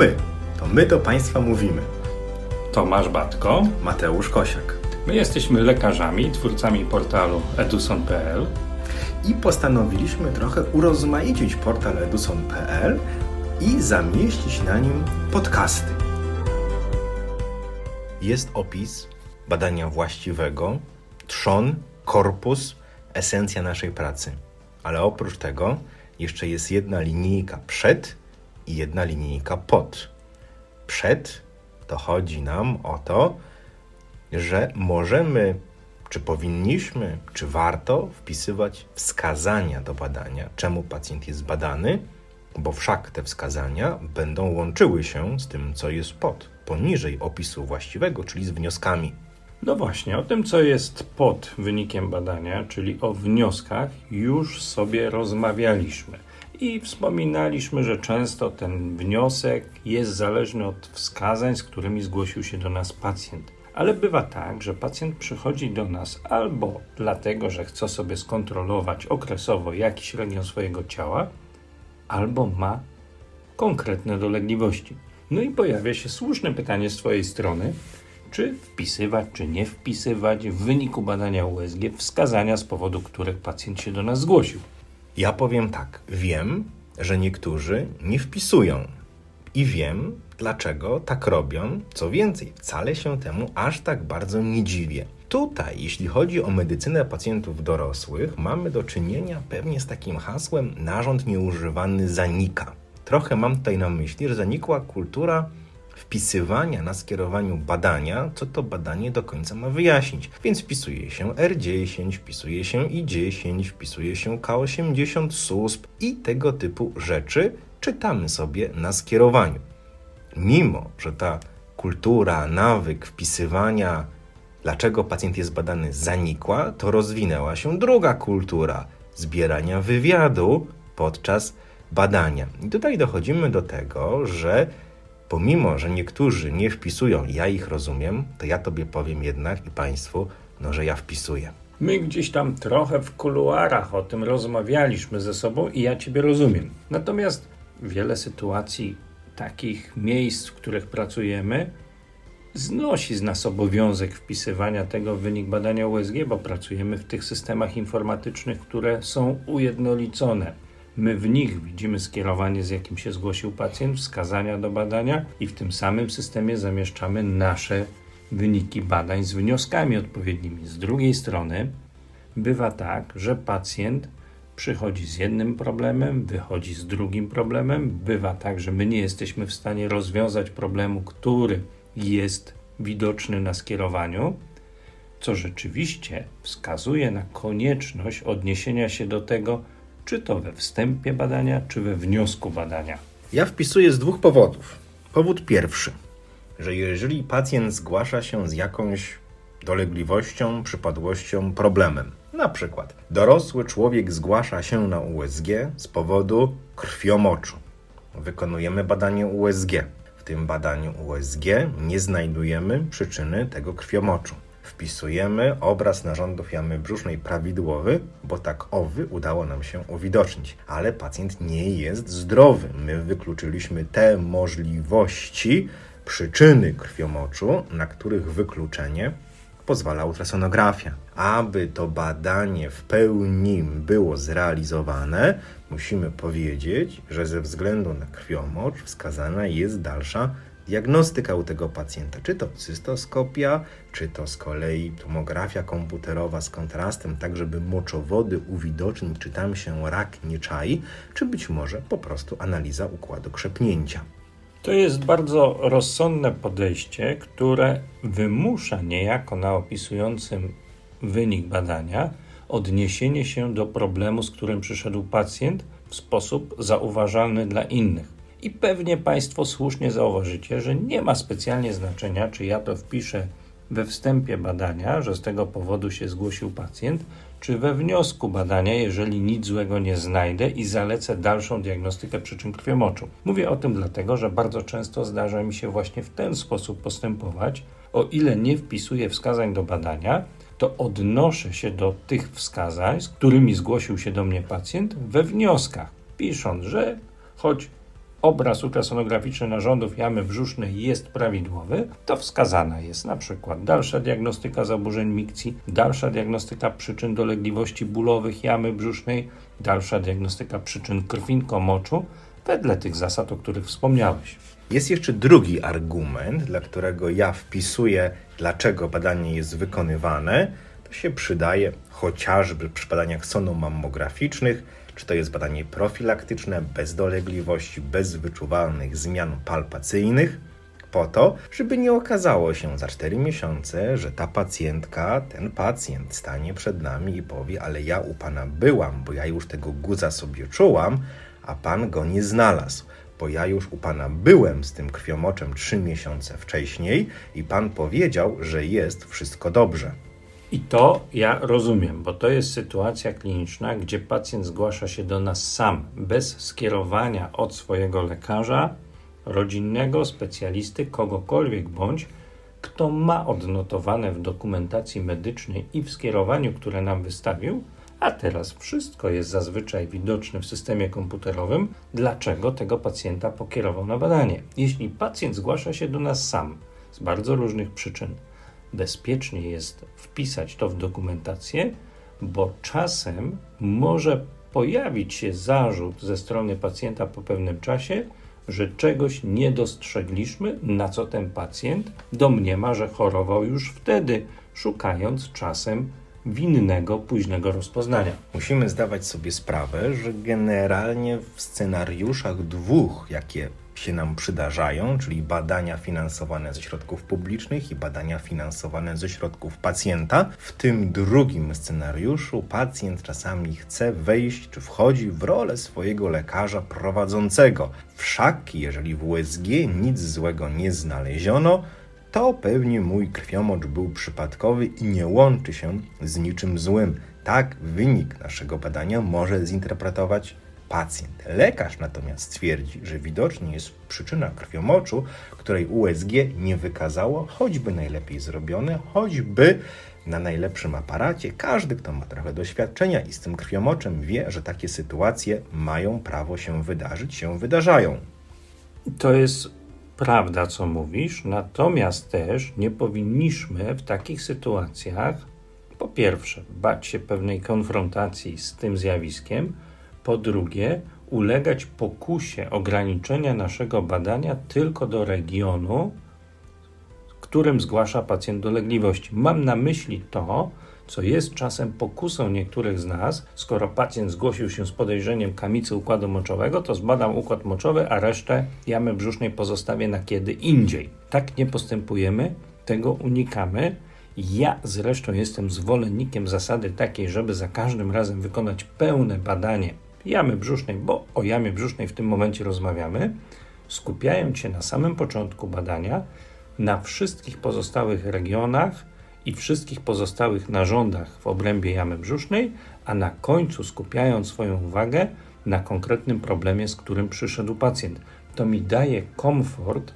my. To my do Państwa mówimy. Tomasz Batko. Mateusz Kosiak. My jesteśmy lekarzami, twórcami portalu eduson.pl I postanowiliśmy trochę urozmaicić portal eduson.pl i zamieścić na nim podcasty. Jest opis badania właściwego, trzon, korpus, esencja naszej pracy. Ale oprócz tego jeszcze jest jedna linijka przed i jedna linijka pod. Przed to chodzi nam o to, że możemy, czy powinniśmy, czy warto wpisywać wskazania do badania, czemu pacjent jest badany, bo wszak te wskazania będą łączyły się z tym, co jest pod, poniżej opisu właściwego, czyli z wnioskami. No właśnie, o tym, co jest pod wynikiem badania, czyli o wnioskach, już sobie rozmawialiśmy. I wspominaliśmy, że często ten wniosek jest zależny od wskazań, z którymi zgłosił się do nas pacjent. Ale bywa tak, że pacjent przychodzi do nas albo dlatego, że chce sobie skontrolować okresowo jakiś region swojego ciała, albo ma konkretne dolegliwości. No i pojawia się słuszne pytanie z Twojej strony, czy wpisywać, czy nie wpisywać w wyniku badania USG wskazania, z powodu których pacjent się do nas zgłosił. Ja powiem tak, wiem, że niektórzy nie wpisują i wiem, dlaczego tak robią. Co więcej, wcale się temu aż tak bardzo nie dziwię. Tutaj, jeśli chodzi o medycynę pacjentów dorosłych, mamy do czynienia pewnie z takim hasłem narząd nieużywany zanika. Trochę mam tutaj na myśli, że zanikła kultura wpisywania na skierowaniu badania, co to badanie do końca ma wyjaśnić. Więc wpisuje się R10, wpisuje się I10, wpisuje się K80, SUSP i tego typu rzeczy czytamy sobie na skierowaniu. Mimo, że ta kultura, nawyk wpisywania, dlaczego pacjent jest badany, zanikła, to rozwinęła się druga kultura zbierania wywiadu podczas badania. I tutaj dochodzimy do tego, że pomimo, że niektórzy nie wpisują, ja ich rozumiem, to ja tobie powiem jednak i Państwu, no, że ja wpisuję. My gdzieś tam trochę w kuluarach o tym rozmawialiśmy ze sobą i ja Ciebie rozumiem. Natomiast wiele sytuacji, takich miejsc, w których pracujemy, znosi z nas obowiązek wpisywania tego w wynik badania USG, bo pracujemy w tych systemach informatycznych, które są ujednolicone. My w nich widzimy skierowanie, z jakim się zgłosił pacjent, wskazania do badania i w tym samym systemie zamieszczamy nasze wyniki badań z wnioskami odpowiednimi. Z drugiej strony bywa tak, że pacjent przychodzi z jednym problemem, wychodzi z drugim problemem. Bywa tak, że my nie jesteśmy w stanie rozwiązać problemu, który jest widoczny na skierowaniu, co rzeczywiście wskazuje na konieczność odniesienia się do tego, czy to we wstępie badania, czy we wniosku badania. Ja wpisuję z dwóch powodów. Powód pierwszy, że jeżeli pacjent zgłasza się z jakąś dolegliwością, przypadłością, problemem, na przykład dorosły człowiek zgłasza się na USG z powodu krwiomoczu. Wykonujemy badanie USG. W tym badaniu USG nie znajdujemy przyczyny tego krwiomoczu. Wpisujemy obraz narządów jamy brzusznej prawidłowy, bo tak owy udało nam się uwidocznić. Ale pacjent nie jest zdrowy. My wykluczyliśmy te możliwości, przyczyny krwiomoczu, na których wykluczenie pozwala ultrasonografia. Aby to badanie w pełni było zrealizowane, musimy powiedzieć, że ze względu na krwiomocz wskazana jest dalsza diagnostyka u tego pacjenta, czy to cystoskopia, czy to z kolei tomografia komputerowa z kontrastem, tak żeby moczowody uwidocznić, czy tam się rak nie czai, czy być może po prostu analiza układu krzepnięcia. To jest bardzo rozsądne podejście, które wymusza niejako na opisującym wynik badania odniesienie się do problemu, z którym przyszedł pacjent w sposób zauważalny dla innych. I pewnie Państwo słusznie zauważycie, że nie ma specjalnie znaczenia, czy ja to wpiszę we wstępie badania, że z tego powodu się zgłosił pacjent, czy we wniosku badania, jeżeli nic złego nie znajdę i zalecę dalszą diagnostykę przyczyn krwiomoczu. Mówię o tym dlatego, że bardzo często zdarza mi się właśnie w ten sposób postępować. O ile nie wpisuję wskazań do badania, to odnoszę się do tych wskazań, z którymi zgłosił się do mnie pacjent we wnioskach, pisząc, że choć obraz ultrasonograficzny narządów jamy brzusznej jest prawidłowy, to wskazana jest na przykład dalsza diagnostyka zaburzeń mikcji, dalsza diagnostyka przyczyn dolegliwości bólowych jamy brzusznej, dalsza diagnostyka przyczyn krwinko-moczu, wedle tych zasad, o których wspomniałeś. Jest jeszcze drugi argument, dla którego ja wpisuję, dlaczego badanie jest wykonywane. To się przydaje chociażby przy badaniach sonomammograficznych, czy to jest badanie profilaktyczne, bez dolegliwości, bez wyczuwalnych zmian palpacyjnych, po to, żeby nie okazało się za 4 miesiące, że ta pacjentka, ten pacjent stanie przed nami i powie: Ale ja u pana byłam, bo ja już tego guza sobie czułam, a pan go nie znalazł bo ja już u pana byłem z tym krwiomoczem trzy miesiące wcześniej i pan powiedział, że jest wszystko dobrze. I to ja rozumiem, bo to jest sytuacja kliniczna, gdzie pacjent zgłasza się do nas sam, bez skierowania od swojego lekarza, rodzinnego, specjalisty, kogokolwiek bądź, kto ma odnotowane w dokumentacji medycznej i w skierowaniu, które nam wystawił, a teraz wszystko jest zazwyczaj widoczne w systemie komputerowym, dlaczego tego pacjenta pokierował na badanie. Jeśli pacjent zgłasza się do nas sam z bardzo różnych przyczyn, bezpiecznie jest wpisać to w dokumentację, bo czasem może pojawić się zarzut ze strony pacjenta po pewnym czasie, że czegoś nie dostrzegliśmy, na co ten pacjent domniema, że chorował już wtedy, szukając czasem winnego późnego rozpoznania. Musimy zdawać sobie sprawę, że generalnie w scenariuszach dwóch, jakie się nam przydarzają, czyli badania finansowane ze środków publicznych i badania finansowane ze środków pacjenta. W tym drugim scenariuszu pacjent czasami chce wejść czy wchodzi w rolę swojego lekarza prowadzącego. Wszak, jeżeli w USG nic złego nie znaleziono, to pewnie mój krwiomocz był przypadkowy i nie łączy się z niczym złym. Tak wynik naszego badania może zinterpretować pacjent. Lekarz natomiast twierdzi, że widocznie jest przyczyna krwiomoczu, której USG nie wykazało, choćby najlepiej zrobione, choćby na najlepszym aparacie. Każdy, kto ma trochę doświadczenia i z tym krwiomoczem wie, że takie sytuacje mają prawo się wydarzyć, się wydarzają. To jest prawda, co mówisz, natomiast też nie powinniśmy w takich sytuacjach, po pierwsze, bać się pewnej konfrontacji z tym zjawiskiem, po drugie, ulegać pokusie ograniczenia naszego badania tylko do regionu, którym zgłasza pacjent dolegliwości. Mam na myśli to, co jest czasem pokusą niektórych z nas, skoro pacjent zgłosił się z podejrzeniem kamicy układu moczowego, to zbadam układ moczowy, a resztę jamy brzusznej pozostawię na kiedy indziej. Tak nie postępujemy, tego unikamy. Ja zresztą jestem zwolennikiem zasady takiej, żeby za każdym razem wykonać pełne badanie jamy brzusznej, bo o jamie brzusznej w tym momencie rozmawiamy, skupiając się na samym początku badania na wszystkich pozostałych regionach i wszystkich pozostałych narządach w obrębie jamy brzusznej, a na końcu skupiając swoją uwagę na konkretnym problemie, z którym przyszedł pacjent. To mi daje komfort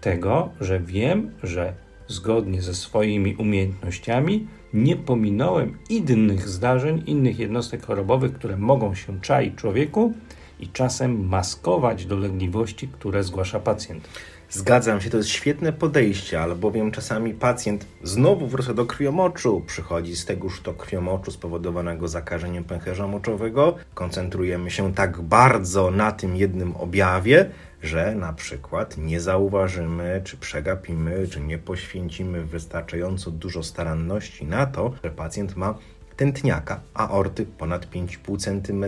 tego, że wiem, że zgodnie ze swoimi umiejętnościami nie pominąłem innych zdarzeń, innych jednostek chorobowych, które mogą się czaić człowieku i czasem maskować dolegliwości, które zgłasza pacjent. Zgadzam się, to jest świetne podejście, albowiem czasami pacjent znowu wraca do krwiomoczu, przychodzi z tegoż to krwiomoczu spowodowanego zakażeniem pęcherza moczowego. Koncentrujemy się tak bardzo na tym jednym objawie, że na przykład nie zauważymy, czy przegapimy, czy nie poświęcimy wystarczająco dużo staranności na to, że pacjent ma tętniaka aorty ponad 5,5 cm,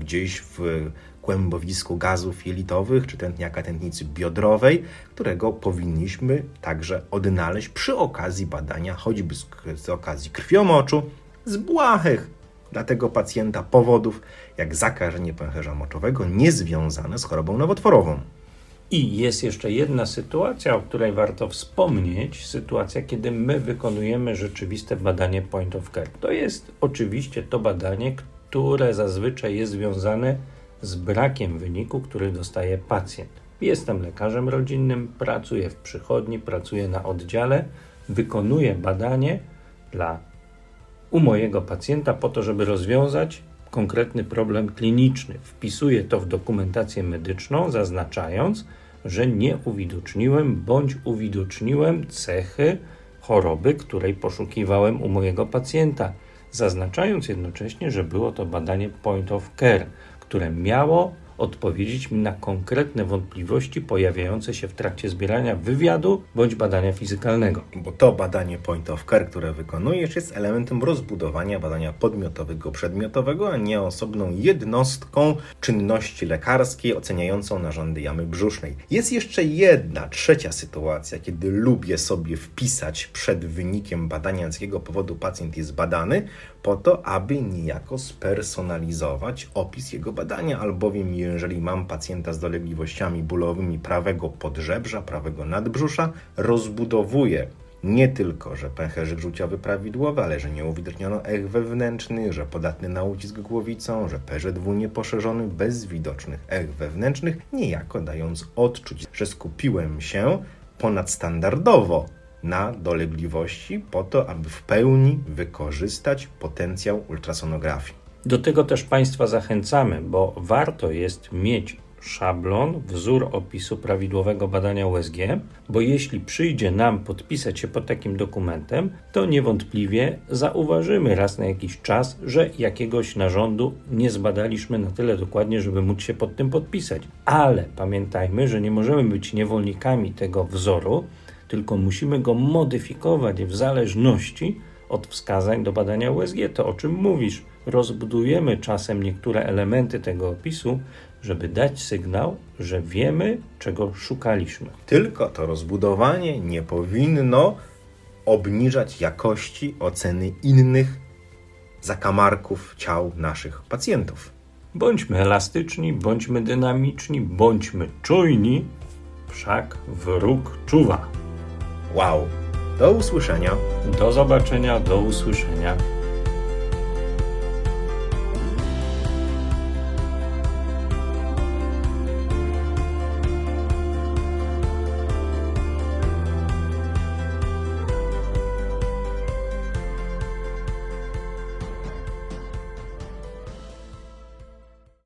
gdzieś w kłębowisku gazów jelitowych czy tętniaka tętnicy biodrowej, którego powinniśmy także odnaleźć przy okazji badania, choćby z, z okazji krwiomoczu, z błahych dla tego pacjenta powodów, jak zakażenie pęcherza moczowego niezwiązane z chorobą nowotworową. I jest jeszcze jedna sytuacja, o której warto wspomnieć, sytuacja, kiedy my wykonujemy rzeczywiste badanie point of care. To jest oczywiście to badanie, które zazwyczaj jest związane brakiem wyniku, który dostaje pacjent. Jestem lekarzem rodzinnym, pracuję w przychodni, pracuję na oddziale, wykonuję badanie dla u mojego pacjenta po to, żeby rozwiązać konkretny problem kliniczny. Wpisuję to w dokumentację medyczną, zaznaczając, że nie uwidoczniłem bądź uwidoczniłem cechy choroby, której poszukiwałem u mojego pacjenta, zaznaczając jednocześnie, że było to badanie point of care, które miało odpowiedzieć mi na konkretne wątpliwości pojawiające się w trakcie zbierania wywiadu bądź badania fizykalnego. Bo to badanie point of care, które wykonujesz, jest elementem rozbudowania badania podmiotowego, przedmiotowego, a nie osobną jednostką czynności lekarskiej oceniającą narządy jamy brzusznej. Jest jeszcze jedna, trzecia sytuacja, kiedy lubię sobie wpisać przed wynikiem badania, z jakiego powodu pacjent jest badany, po to, aby niejako spersonalizować opis jego badania, albowiem jeżeli mam pacjenta z dolegliwościami bólowymi prawego podżebrza, prawego nadbrzusza, rozbudowuję nie tylko, że pęcherzyk żółciowy prawidłowy, ale że nie uwidoczniono ech wewnętrznych, że podatny na ucisk głowicą, że PZW nieposzerzony bez widocznych ech wewnętrznych, niejako dając odczuć, że skupiłem się ponadstandardowo na dolegliwości po to, aby w pełni wykorzystać potencjał ultrasonografii. Do tego też Państwa zachęcamy, bo warto jest mieć szablon, wzór opisu prawidłowego badania USG, bo jeśli przyjdzie nam podpisać się pod takim dokumentem, to niewątpliwie zauważymy raz na jakiś czas, że jakiegoś narządu nie zbadaliśmy na tyle dokładnie, żeby móc się pod tym podpisać. Ale pamiętajmy, że nie możemy być niewolnikami tego wzoru, tylko musimy go modyfikować w zależności od wskazań do badania USG. To o czym mówisz? Rozbudujemy czasem niektóre elementy tego opisu, żeby dać sygnał, że wiemy, czego szukaliśmy. Tylko to rozbudowanie nie powinno obniżać jakości oceny innych zakamarków ciał naszych pacjentów. Bądźmy elastyczni, bądźmy dynamiczni, bądźmy czujni, wszak wróg czuwa. Wow! Do usłyszenia. Do zobaczenia, do usłyszenia.